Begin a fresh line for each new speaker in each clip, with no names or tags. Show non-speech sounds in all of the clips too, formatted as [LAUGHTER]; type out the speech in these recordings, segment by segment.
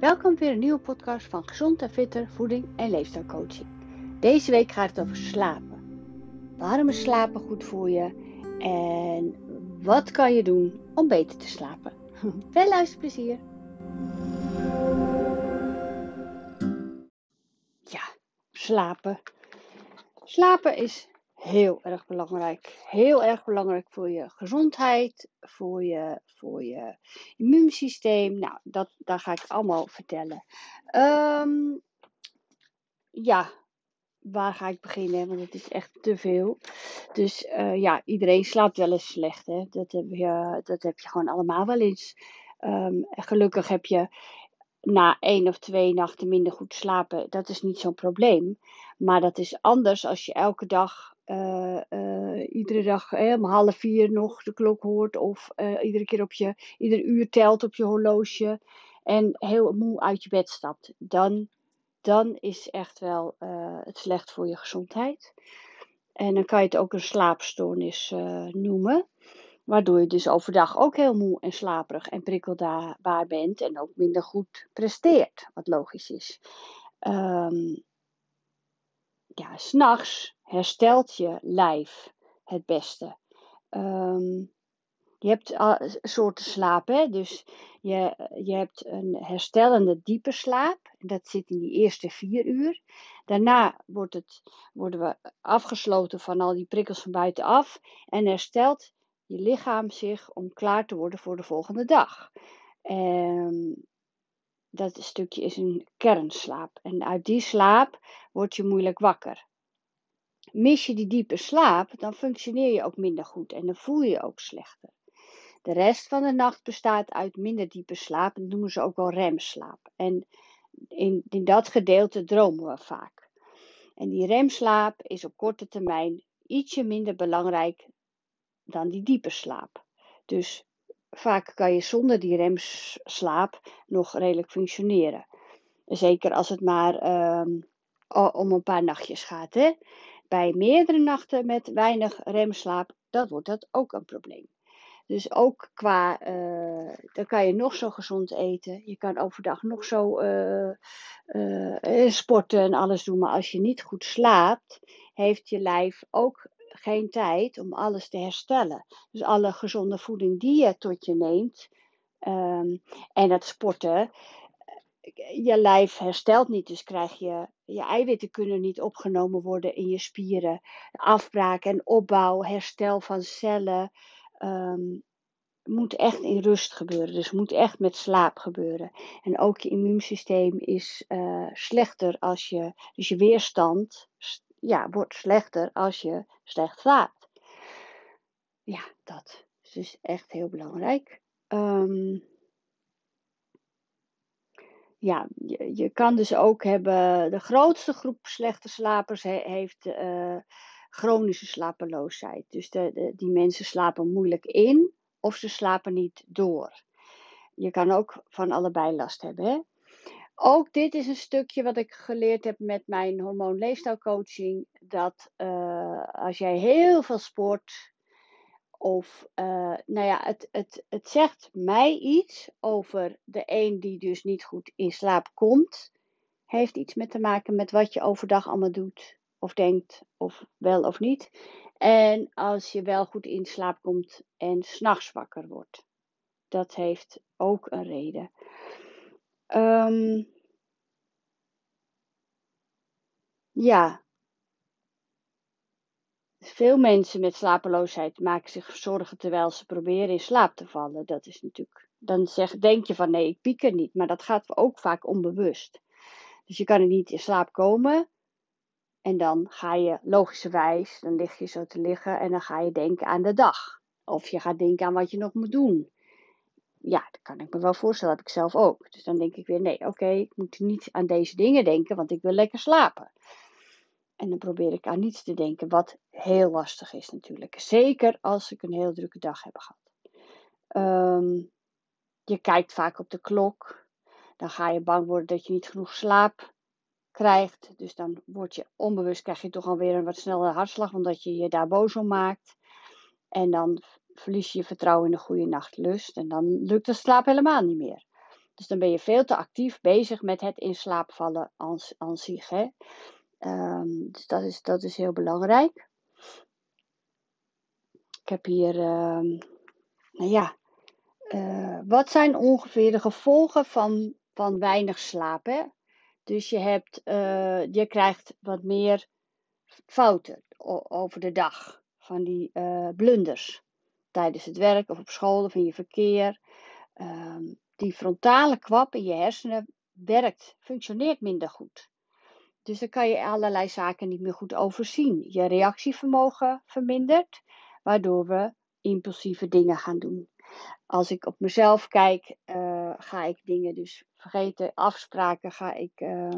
Welkom weer een nieuwe podcast van Gezond en Fitter Voeding en Leefstijlcoaching. Deze week gaat het over slapen. Waarom is slapen goed voor je en wat kan je doen om beter te slapen? [LAUGHS] Veel luisterplezier! Ja, slapen. Slapen is heel erg belangrijk. Heel erg belangrijk voor je gezondheid, voor je, voor je immuunsysteem. Nou, dat, daar ga ik allemaal vertellen. Um, ja, waar ga ik beginnen? Want het is echt te veel. Dus uh, ja, iedereen slaapt wel eens slecht. Hè? Dat, heb je, dat heb je gewoon allemaal wel eens. Um, gelukkig heb je na één of twee nachten minder goed slapen. Dat is niet zo'n probleem. Maar dat is anders als je elke dag uh, uh, iedere dag eh, om half vier nog de klok hoort. Of uh, iedere keer op je, ieder uur telt op je horloge. En heel moe uit je bed stapt. Dan, dan is echt wel het slecht voor je gezondheid. En dan kan je het ook een slaapstoornis noemen. Waardoor je dus overdag ook heel moe en slaperig en prikkelbaar bent. En ook minder goed presteert. Wat logisch is. Um, ja, s'nachts herstelt je lijf het beste. Um, je hebt soorten slaap, hè? dus je, je hebt een herstellende diepe slaap. Dat zit in die eerste vier uur. Daarna wordt het, worden we afgesloten van al die prikkels van buitenaf en herstelt je lichaam zich om klaar te worden voor de volgende dag. Um, dat stukje is een kernslaap. En uit die slaap word je moeilijk wakker. Mis je die diepe slaap, dan functioneer je ook minder goed en dan voel je je ook slechter. De rest van de nacht bestaat uit minder diepe slaap, dat noemen ze ook wel remslaap. En in, in dat gedeelte dromen we vaak. En die remslaap is op korte termijn ietsje minder belangrijk dan die diepe slaap. Dus vaak kan je zonder die remslaap nog redelijk functioneren. Zeker als het maar um, om een paar nachtjes gaat. Hè? Bij meerdere nachten met weinig remslaap, dan wordt dat ook een probleem. Dus ook qua, uh, dan kan je nog zo gezond eten. Je kan overdag nog zo uh, uh, sporten en alles doen. Maar als je niet goed slaapt, heeft je lijf ook geen tijd om alles te herstellen. Dus alle gezonde voeding die je tot je neemt um, en het sporten, je lijf herstelt niet, dus krijg je je eiwitten kunnen niet opgenomen worden in je spieren. Afbraak en opbouw, herstel van cellen um, moet echt in rust gebeuren. Dus moet echt met slaap gebeuren. En ook je immuunsysteem is uh, slechter als je, dus je weerstand ja, wordt slechter als je slecht slaapt. Ja, dat is dus echt heel belangrijk. Um, ja, je, je, kan dus ook hebben, de grootste groep slechte slapers heeft uh, chronische slapeloosheid. Dus de, die mensen slapen moeilijk in of ze slapen niet door. Je kan ook van allebei last hebben. Hè? Ook dit is een stukje wat ik geleerd heb met mijn hormoonleefstijlcoaching. Dat uh, als jij heel veel sport, of, uh, nou ja, het, het, het zegt mij iets over de een die dus niet goed in slaap komt. Heeft iets met te maken met wat je overdag allemaal doet, of denkt, of wel of niet. En als je wel goed in slaap komt en s'nachts wakker wordt. Dat heeft ook een reden. Um, ja. Veel mensen met slapeloosheid maken zich zorgen terwijl ze proberen in slaap te vallen. Dat is natuurlijk. Dan zeg, denk je van nee, ik pieker niet. Maar dat gaat ook vaak onbewust. Dus je kan er niet in slaap komen. En dan ga je logischerwijs, dan lig je zo te liggen en dan ga je denken aan de dag. Of je gaat denken aan wat je nog moet doen ja, dat kan ik me wel voorstellen. Dat heb ik zelf ook. Dus dan denk ik weer, nee, oké, ik moet niet aan deze dingen denken, want ik wil lekker slapen. En dan probeer ik aan niets te denken, wat heel lastig is natuurlijk. Zeker als ik een heel drukke dag heb gehad. Um, je kijkt vaak op de klok. Dan ga je bang worden dat je niet genoeg slaap krijgt. Dus dan word je onbewust, krijg je toch alweer een wat snellere hartslag, omdat je je daar boos om maakt. En dan verlies je je vertrouwen in de goede nachtlust. En dan lukt de slaap helemaal niet meer. Dus dan ben je veel te actief bezig met het in slaap vallen aan zich. Hè? Ehm, dus dat is, dat is heel belangrijk. Ik heb hier, uh, nou ja, uh, wat zijn ongeveer de gevolgen van, van weinig slaap? Hè? Dus je, hebt, uh, je krijgt wat meer fouten over de dag, van die uh, blunders tijdens het werk of op school of in je verkeer. Ehm, die frontale kwap in je hersenen werkt, functioneert minder goed. Dus dan kan je allerlei zaken niet meer goed overzien. Je reactievermogen vermindert, waardoor we impulsieve dingen gaan doen. Als ik op mezelf kijk, uh, ga ik dingen dus vergeten. Afspraken ga ik uh,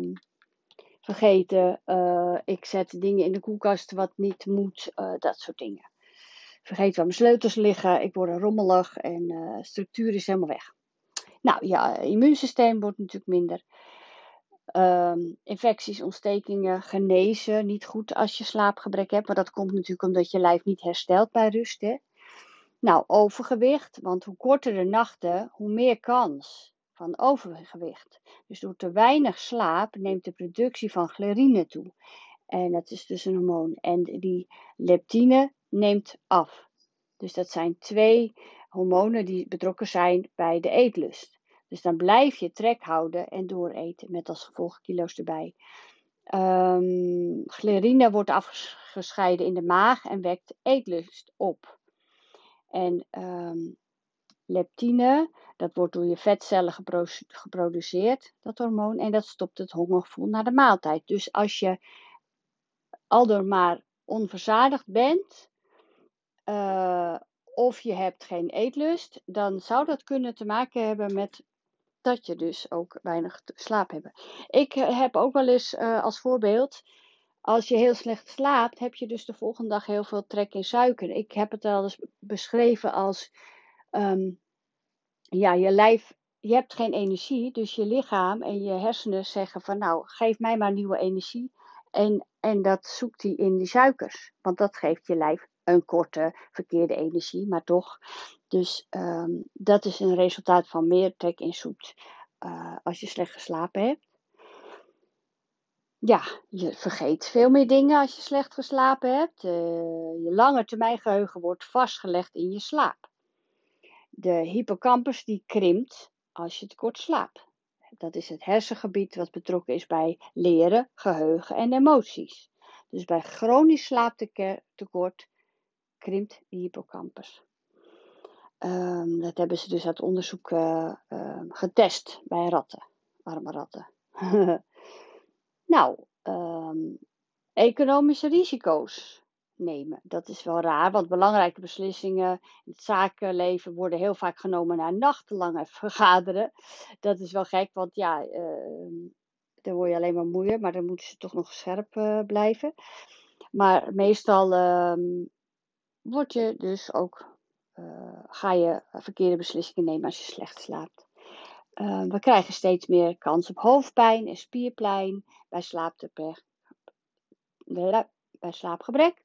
vergeten. Uh, ik zet dingen in de koelkast wat niet moet. Eh, dat soort dingen. Vergeet waar mijn sleutels liggen. Ik word rommelig en structuur is helemaal weg. Nou ja, immuunsysteem wordt natuurlijk minder. Um, infecties, ontstekingen genezen niet goed als je slaapgebrek hebt. Maar dat komt natuurlijk omdat je lijf niet herstelt bij rust. Hè? Nou, overgewicht. Want hoe korter de nachten, hoe meer kans van overgewicht. Dus door te weinig slaap neemt de productie van glerine toe. En dat is dus een hormoon. En die leptine neemt af. Dus dat zijn twee hormonen die betrokken zijn bij de eetlust. Dus dan blijf je trek houden en dooreten met als gevolg kilo's erbij. Um, wordt afgescheiden in de maag en wekt eetlust op. En um, leptine, dat wordt door je vetcellen geproduceerd, dat hormoon, en dat stopt het hongergevoel na de maaltijd. Dus als je al door maar onverzadigd bent, uh, of je hebt geen eetlust, dan zou dat kunnen te maken hebben met dat je dus ook weinig slaap hebt. Ik eh, heb ook wel eens uh, als voorbeeld, als je heel slecht slaapt, heb je dus de volgende dag heel veel trek in suiker. Ik heb het al eens beschreven als, um, ja, je lijf, je hebt geen energie, dus je lichaam en je hersenen zeggen van, nou, geef mij maar nieuwe energie. En, en dat zoekt hij in die suikers, want dat geeft je lijf een korte verkeerde energie, maar toch. Dus um, dat is een resultaat van meer trek in zoet uh, als je slecht geslapen hebt. Ja, je vergeet veel meer dingen als je slecht geslapen hebt. Uh, je lange termijn geheugen wordt vastgelegd in je slaap. De hippocampus die krimpt als je tekort slaapt. Dat is het hersengebied wat betrokken is bij leren, geheugen en emoties. Dus bij chronisch slaaptekort krimpt de hippocampus. Um, dat hebben ze dus uit onderzoek uh, uh, getest bij ratten, arme ratten. [LAUGHS] nou, um, economische risico's nemen. Dat is wel raar, want belangrijke beslissingen in het zakenleven worden heel vaak genomen na nachtenlange vergaderen. Dat is wel gek, want ja, uh, dan word je alleen maar moeier, maar dan moeten ze toch nog scherp uh, blijven. Maar meestal um, word je dus ook, uh, ga je verkeerde beslissingen nemen als je slecht slaapt. Uh, we krijgen steeds meer kans op hoofdpijn en spierpijn bij slaapgebrek. Bij slaapgebrek.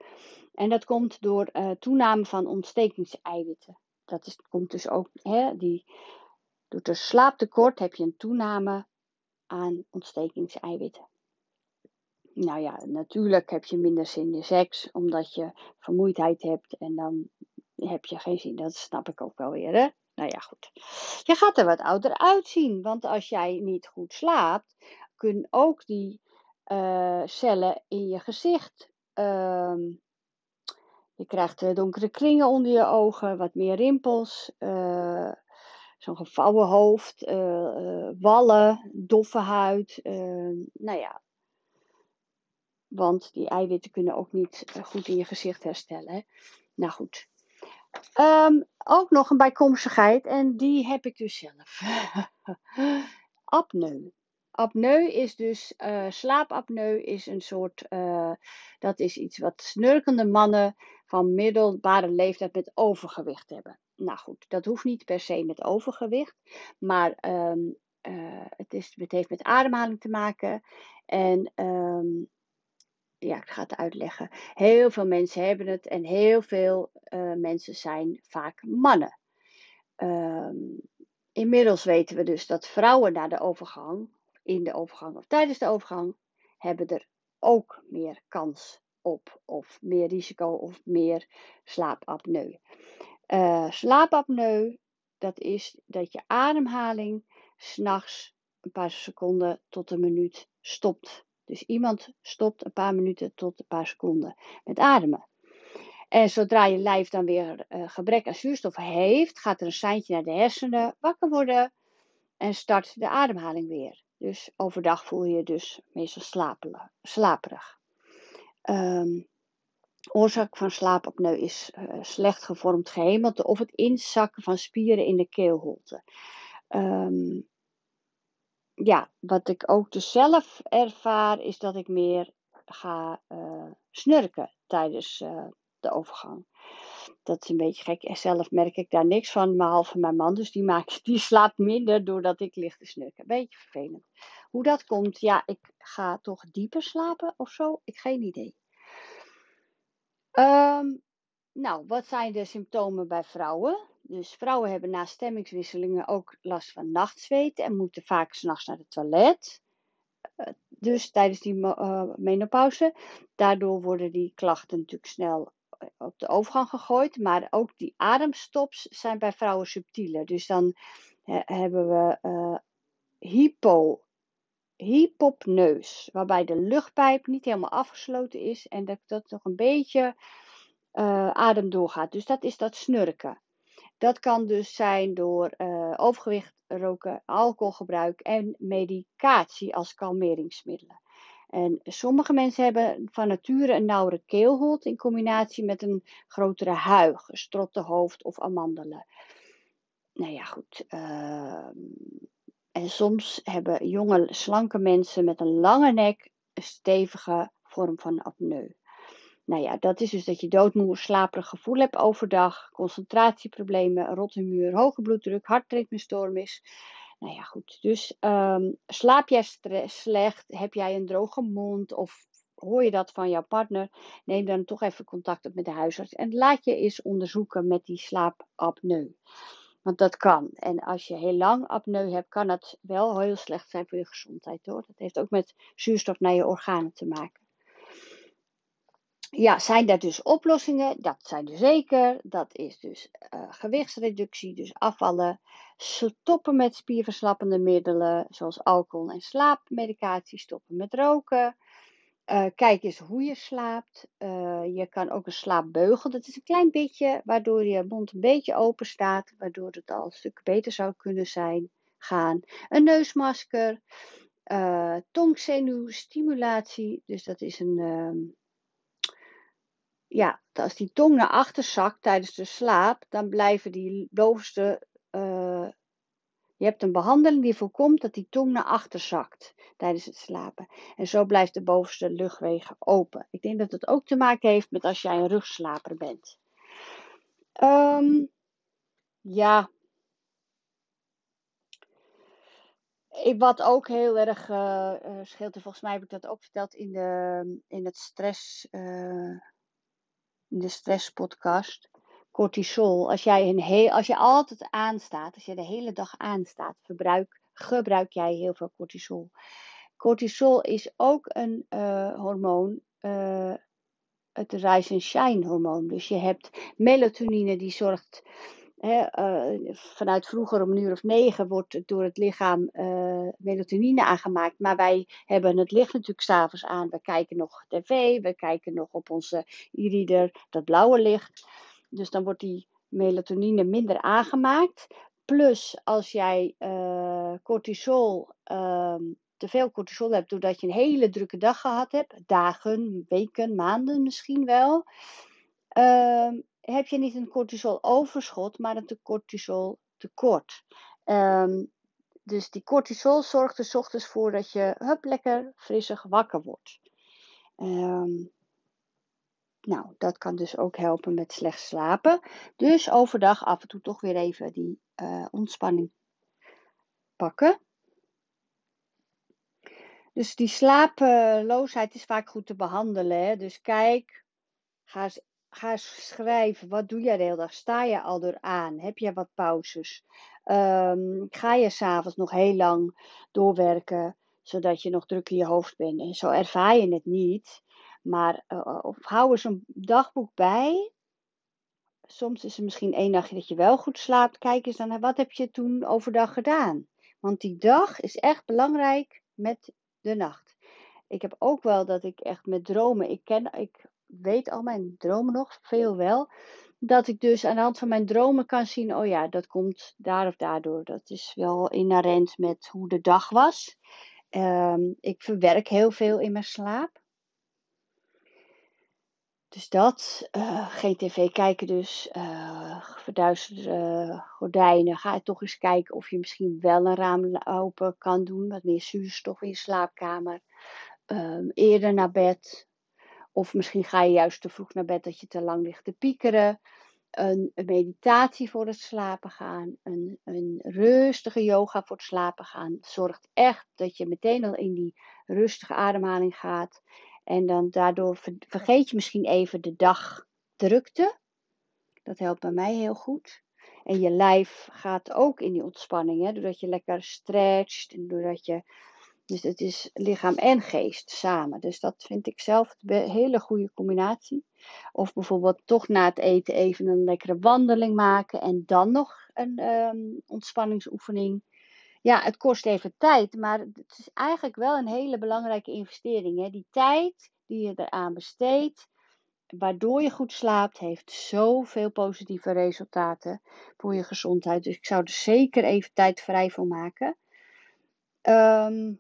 En dat komt door uh, toename van ontstekingseiwitten. Dat is, komt dus ook, hè, die, door de slaaptekort heb je een toename aan ontstekingseiwitten. Nou ja, natuurlijk heb je minder zin in seks, omdat je vermoeidheid hebt en dan heb je geen zin. Dat snap ik ook wel weer, hè? Nou ja, goed. Je gaat er wat ouder uitzien, want als jij niet goed slaapt, kunnen ook die uh, cellen in je gezicht. Uh, je krijgt donkere kringen onder je ogen, wat meer rimpels, uh, zo'n gevouwen hoofd, uh, wallen, doffe huid. nou ja, want die eiwitten kunnen ook niet eh, goed in je gezicht herstellen. Nou goed. Um, ook nog een bijkomstigheid en die heb ik dus zelf. [LAUGHS] apneu. Apneu is dus, uh, slaapapneu is een soort, uh, dat is iets wat snurkende mannen van middelbare leeftijd met overgewicht hebben. Nou goed, dat hoeft niet per se met overgewicht, maar um, uh, het, is, het heeft met ademhaling te maken. En um, ja, ik ga het uitleggen. Heel veel mensen hebben het en heel veel mensen zijn vaak mannen. Um, inmiddels weten we dus dat vrouwen na de overgang, in de overgang of tijdens de overgang, hebben er ook meer kans op of meer risico of meer slaapapneu. Uh, slaapapneu, dat is dat je ademhaling s'nachts een paar seconden tot een minuut stopt. Dus iemand stopt een paar minuten tot een paar seconden met ademen. En zodra je lijf dan weer uh, gebrek aan zuurstof heeft, gaat er een seintje naar de hersenen, wakker worden en start de ademhaling weer. Dus overdag voel je je dus meestal slaperig. Um, oorzaak van slaapapneu is uh, slecht gevormd gehemelte of het inzakken van spieren in de keelholte. Um, ja, wat ik ook dus zelf ervaar, is dat ik meer ga uh, snurken tijdens uh, de overgang. Dat is een beetje gek. En zelf merk ik daar niks van, behalve mijn man. Dus die, maakt, [LAUGHS] die slaapt minder doordat ik lig te snurken. Beetje vervelend. Hoe dat komt, ja, ik ga toch dieper slapen of zo. Ik geen idee. Um, nou, wat zijn de symptomen bij vrouwen? Dus vrouwen hebben na stemmingswisselingen ook last van nachtzweet en moeten vaak s'nachts naar het toilet. Uh, dus tijdens die uh, menopauze. Daardoor worden die klachten natuurlijk snel op de overgang gegooid. Maar ook die ademstops zijn bij vrouwen subtieler. Dus dan hebben we uh, hypo, hypopneus. Waarbij de luchtpijp niet helemaal afgesloten is. En dat dat nog een beetje uh, adem doorgaat. Dus dat is dat snurken. Dat kan dus zijn door uh, overgewicht, roken, alcoholgebruik en medicatie als kalmeringsmiddelen. En sommige mensen hebben van nature een nauwere keelholt in combinatie met een grotere huig, strotte hoofd of amandelen. Nou ja, goed. Uh, en soms hebben jonge, slanke mensen met een lange nek een stevige vorm van apneu. Nou ja, dat is dus dat je doodmoe, slaperig gevoel hebt overdag, concentratieproblemen, rotte muur, hoge bloeddruk, hartritmestoornis. Nou ja, goed. Dus um, slaap jij slecht? Heb jij een droge mond? Of hoor je dat van jouw partner? Neem dan toch even contact op met de huisarts. En laat je eens onderzoeken met die slaapapneu. Want dat kan. En als je heel lang apneu hebt, kan dat wel heel slecht zijn voor je gezondheid hoor. Dat heeft ook met zuurstof naar je organen te maken ja, zijn er dus oplossingen? Dat zijn er zeker. Dat is dus uh, gewichtsreductie, dus afvallen. Stoppen met spierverslappende middelen, zoals alcohol en slaapmedicatie. Stoppen met roken. Uh, kijk eens hoe je slaapt. Uh, je kan ook een slaapbeugel. Dat is een klein beetje, waardoor je mond een beetje open staat. Waardoor het al een stuk beter zou kunnen zijn, gaan. Een neusmasker. tongzenuwstimulatie. Dus dat is een ehm, ja, als die tong naar achter zakt tijdens de slaap, dan blijven die bovenste. Uh, je hebt een behandeling die voorkomt dat die tong naar achter zakt tijdens het slapen. En zo blijft de bovenste luchtwegen open. Ik denk dat het ook te maken heeft met als jij een rugslaper bent. Um, ja. Wat ook heel erg uh, scheelt, en volgens mij heb ik dat ook verteld in, de, in het stress. De stresspodcast. Cortisol. Als jij, een heel, als je altijd aanstaat, als je de hele dag aanstaat, verbruik, gebruik jij heel veel cortisol. Cortisol is ook een uh, hormoon, uh, het rise and shine hormoon. Dus je hebt melatonine die zorgt uh, vanuit vroeger om een uur of negen wordt door het lichaam uh, melatonine aangemaakt. Maar wij hebben het licht natuurlijk s'avonds aan. We kijken nog tv, we kijken nog op onze e-reader dat blauwe licht. Dus dan wordt die melatonine minder aangemaakt. Plus als jij uh, cortisol, ehm, te veel cortisol hebt doordat je een hele drukke dag gehad hebt, dagen, weken, maanden misschien wel. Ehm, heb je niet een cortisol overschot, maar een cortisol tekort. Um, dus die cortisol zorgt er ochtends voor dat je hup, lekker frissig wakker wordt. Um, nou, dat kan dus ook helpen met slecht slapen. Dus overdag af en toe toch weer even die uh, ontspanning pakken. Dus die slapeloosheid is vaak goed te behandelen. Hè? Dus kijk, ga eens ga schrijven. Wat doe jij de hele dag? Sta je al door aan? Heb je wat pauzes? Ehm, ga je s'avonds nog heel lang doorwerken, zodat je nog druk in je hoofd bent? En zo ervaar je het niet. Maar uh, of hou eens een dagboek bij. Soms is er misschien één nachtje dat je wel goed slaapt. Kijk eens dan, wat heb je toen overdag gedaan? Want die dag is echt belangrijk met de nacht. Ik heb ook wel dat ik echt met dromen, ik ken, ik weet al mijn dromen nog, veel wel. Dat ik dus aan de hand van mijn dromen kan zien, oh ja, dat komt daar of daardoor. Dat is wel inherent met hoe de dag was. Ehm, ik verwerk heel veel in mijn slaap. Dus dat, uh, geen tv kijken dus, uh, verduisterde gordijnen. Ga toch eens kijken of je misschien wel een raam open kan doen. Wat meer zuurstof in je slaapkamer. Um, eerder naar bed. Of misschien ga je juist te vroeg naar bed dat je te lang ligt te piekeren. Een, meditatie voor het slapen gaan. Een, een rustige yoga voor het slapen gaan. Zorgt echt dat je meteen al in die rustige ademhaling gaat. En dan daardoor vergeet je misschien even de dagdrukte. Dat helpt bij mij heel goed. En je lijf gaat ook in die ontspanning. Hè? Doordat je lekker stretcht. En doordat je. Dus het is lichaam en geest samen. Dus dat vind ik zelf een hele goede combinatie. Of bijvoorbeeld toch na het eten even een lekkere wandeling maken. En dan nog een um, ontspanningsoefening ja, het kost even tijd, maar het is eigenlijk wel een hele belangrijke investering. Hè? Die tijd die je eraan besteedt, waardoor je goed slaapt, heeft zoveel positieve resultaten voor je gezondheid. Dus ik zou er zeker even tijd vrij voor maken. Ehm,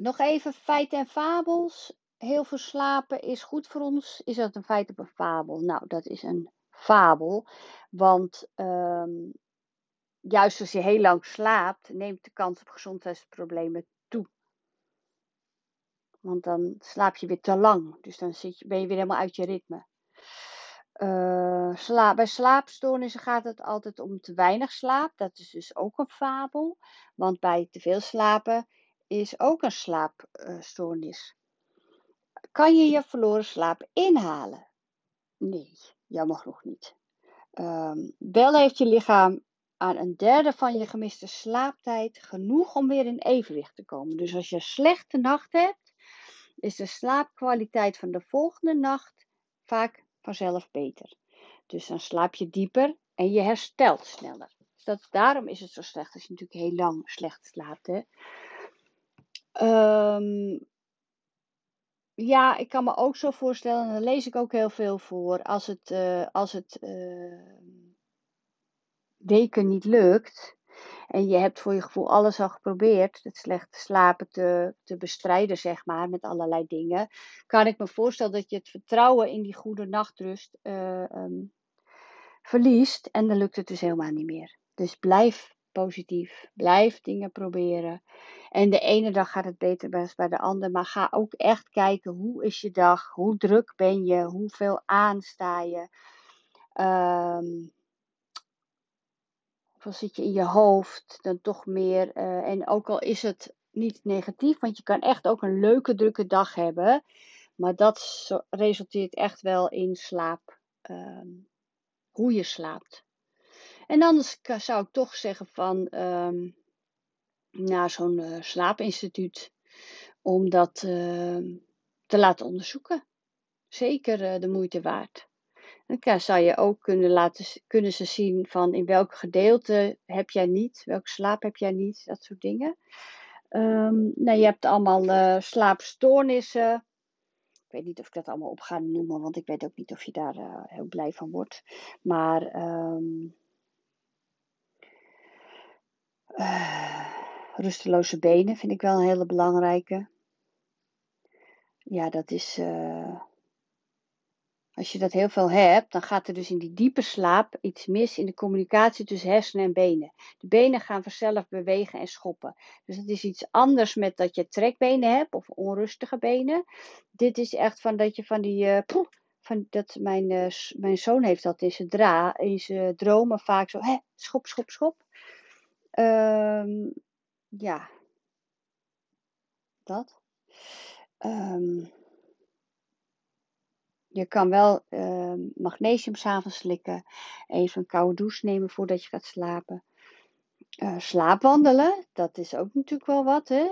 nog even feiten en fabels. Heel veel slapen is goed voor ons. Is dat een feit of een fabel? Nou, dat is een fabel. Want um, juist als je heel lang slaapt, neemt de kans op gezondheidsproblemen toe. Want dan slaap je weer te lang. Dus dan zit je, ben je weer helemaal uit je ritme. Slaap, bij slaapstoornissen gaat het altijd om te weinig slaap. Dat is dus ook een fabel. Want bij te veel slapen is ook een slaapstoornis. kan je je verloren slaap inhalen? Nee, jammer genoeg niet. Um, wel heeft je lichaam aan een derde van je gemiste slaaptijd genoeg om weer in evenwicht te komen. Dus als je een slechte nacht hebt, is de slaapkwaliteit van de volgende nacht vaak vanzelf beter. Dus dan slaap je dieper en je herstelt sneller. Dus dat, daarom is het zo slecht als je natuurlijk heel lang slecht slaapt. Hè? Um, ja, ik kan me ook zo voorstellen, en daar lees ik ook heel veel voor, als het, uh, als het uh, weken niet lukt. En je hebt voor je gevoel alles al geprobeerd, het slechte slapen te, te bestrijden, zeg maar, met allerlei dingen. Kan ik me voorstellen dat je het vertrouwen in die goede nachtrust uh, um, verliest. En dan lukt het dus helemaal niet meer. Dus blijf positief. Blijf dingen proberen. En de ene dag gaat het beter dan bij de andere. Maar ga ook echt kijken hoe is je dag? Hoe druk ben je? Hoeveel aansta je? Um, zit je in je hoofd dan toch meer. Uh, en ook al is het niet negatief, want je kan echt ook een leuke, drukke dag hebben. Maar dat resulteert echt wel in slaap. Um, hoe je slaapt. En anders zou ik toch zeggen van um, naar zo'n uh, slaapinstituut. Om dat uh, te laten onderzoeken. Zeker uh, de moeite waard. Dan zou je ook kunnen laten kunnen ze zien van in welk gedeelte heb jij niet, welke slaap heb jij niet, dat soort dingen. Um, nou, je hebt allemaal uh, slaapstoornissen. Ik weet niet of ik dat allemaal op ga noemen, want ik weet ook niet of je daar heel blij van wordt. Maar uh, rusteloze benen vind ik wel een hele belangrijke. Ja, dat is als je dat heel veel hebt, dan gaat er dus in die diepe slaap iets mis in de communicatie tussen hersenen en benen. De benen gaan vanzelf bewegen en schoppen. Dus het is iets anders met dat je trekbenen hebt of onrustige benen. Dit is echt van dat je van die. Uh, van dat mijn, mijn zoon heeft dat in zijn, dra in zijn dromen vaak zo. Hè, schop, schop, schop. Um, ja. Dat. Um, je kan wel uh, magnesium s'avonds slikken. Even een koude douche nemen voordat je gaat slapen. Uh, slaapwandelen, dat is ook natuurlijk wel wat. Hè?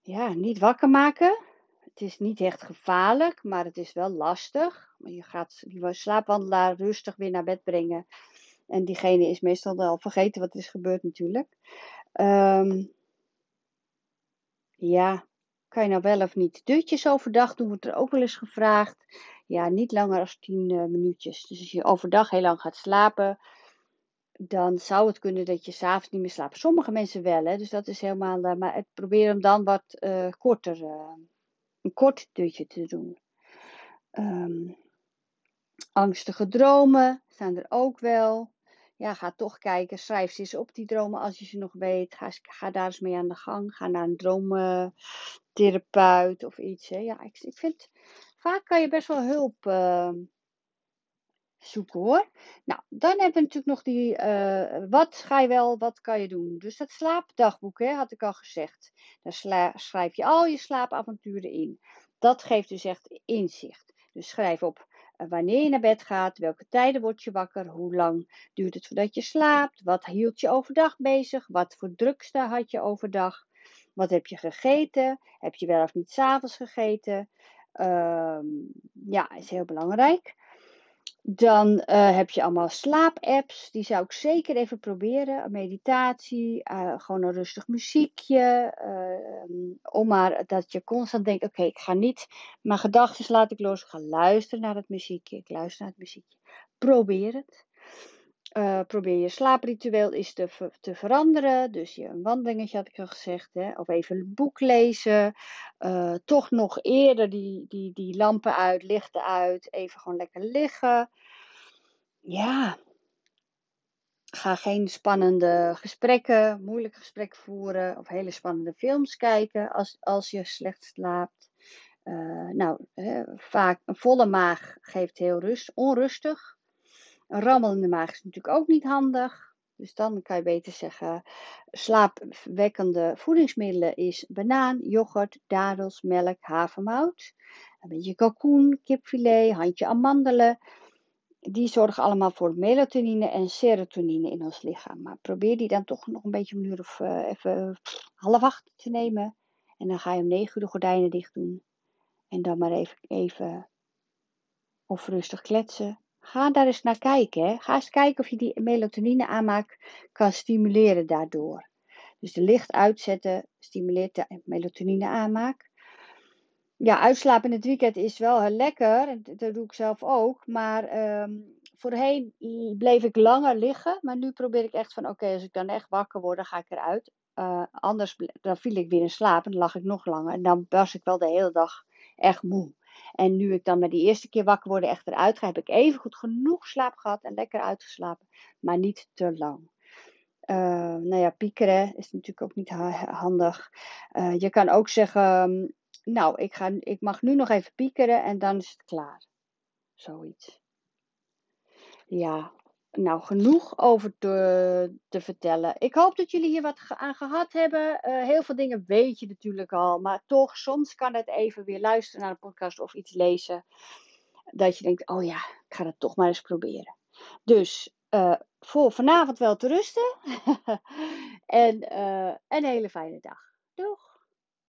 Ja, niet wakker maken. Het is niet echt gevaarlijk, maar het is wel lastig. Je gaat die slaapwandelaar rustig weer naar bed brengen. En diegene is meestal wel vergeten wat er is gebeurd natuurlijk. Um, ja, kan je nou wel of niet dutjes overdag doen? Wordt er ook wel eens gevraagd. Ja, niet langer dan 10 uh, minuutjes. Dus als je overdag heel lang gaat slapen, dan zou het kunnen dat je s'avonds niet meer slaapt. Sommige mensen wel, hè, dus dat is helemaal. Uh, maar probeer hem dan wat uh, korter, een kort dutje te doen. Um, angstige dromen zijn er ook wel ja, ga toch kijken. Schrijf ze eens op die dromen als je ze nog weet. Ga, ga daar eens mee aan de gang. Ga naar een droomtherapeut of iets. Hè. Ja, ik, ik vind, vaak kan je best wel hulp uh, zoeken hoor. Nou, dan hebben we natuurlijk nog die, uh, wat ga je wel, wat kan je doen. Dus dat slaapdagboek, hè, had ik al gezegd. Daar schrijf je al je slaapavonturen in. Dat geeft dus echt inzicht. Dus schrijf op wanneer je naar bed gaat, welke tijden word je wakker, hoe lang duurt het voordat je slaapt, wat hield je overdag bezig, wat voor drukste had je overdag, wat heb je gegeten, heb je wel of niet s'avonds gegeten. Uh, ja, is heel belangrijk. Dan uh, heb je allemaal slaapapps. Die zou ik zeker even proberen. Meditatie, uh, gewoon een rustig muziekje. Uh, om maar dat je constant denkt: oké, ik ga niet mijn gedachten laat ik los. Ik ga luisteren naar het muziekje. Ik luister naar het muziekje. Probeer het. Uh, probeer je slaapritueel eens te, te veranderen. Dus je een wandelingetje had ik al gezegd. Hè? Of even een boek lezen. Uh, toch nog eerder die, die, die lampen uit, lichten uit. Even gewoon lekker liggen. Ja. Ga geen spannende gesprekken, moeilijke gesprekken voeren. Of hele spannende films kijken als, als je slecht slaapt. Uh, nou, vaak een volle maag geeft heel rust, onrustig. Een rammelende maag is natuurlijk ook niet handig. Dus dan kan je beter zeggen: slaapwekkende voedingsmiddelen is banaan, yoghurt, dadels, melk, havermout. Een beetje kalkoen, kipfilet, handje amandelen. Die zorgen allemaal voor melatonine en serotonine in ons lichaam. Maar probeer die dan toch nog een beetje om een uur of uh, even half acht te nemen. En dan ga je om negen uur de gordijnen dicht doen. En dan maar even, even of rustig kletsen. Ga daar eens naar kijken. Hè. Ga eens kijken of je die melatonine aanmaak kan stimuleren daardoor. Dus de licht uitzetten stimuleert de melatonine aanmaak. Ja, uitslapen in het weekend is wel heel lekker. Dat doe ik zelf ook. Maar um, voorheen bleef ik langer liggen. Maar nu probeer ik echt van oké, als ik dan echt wakker word, dan ga ik eruit. Uh, anders dan viel ik weer in slaap en dan lag ik nog langer. En dan was ik wel de hele dag echt moe. En nu ik dan met die eerste keer wakker worden echt eruit ga, heb ik even goed genoeg slaap gehad en lekker uitgeslapen. Maar niet te lang. Uh, nou ja, piekeren is natuurlijk ook niet handig. Uh, je kan ook zeggen, nou, ik, ga, ik mag nu nog even piekeren en dan is het klaar. Zoiets. Ja, nou, genoeg over te, te, vertellen. Ik hoop dat jullie hier wat aan gehad hebben. Uh, heel veel dingen weet je natuurlijk al. Maar toch, soms kan het even weer luisteren naar een podcast of iets lezen. Dat je denkt, oh ja, ik ga het toch maar eens proberen. Dus uh, voor vanavond wel te rusten. [LAUGHS] en uh, een hele fijne dag. Doeg!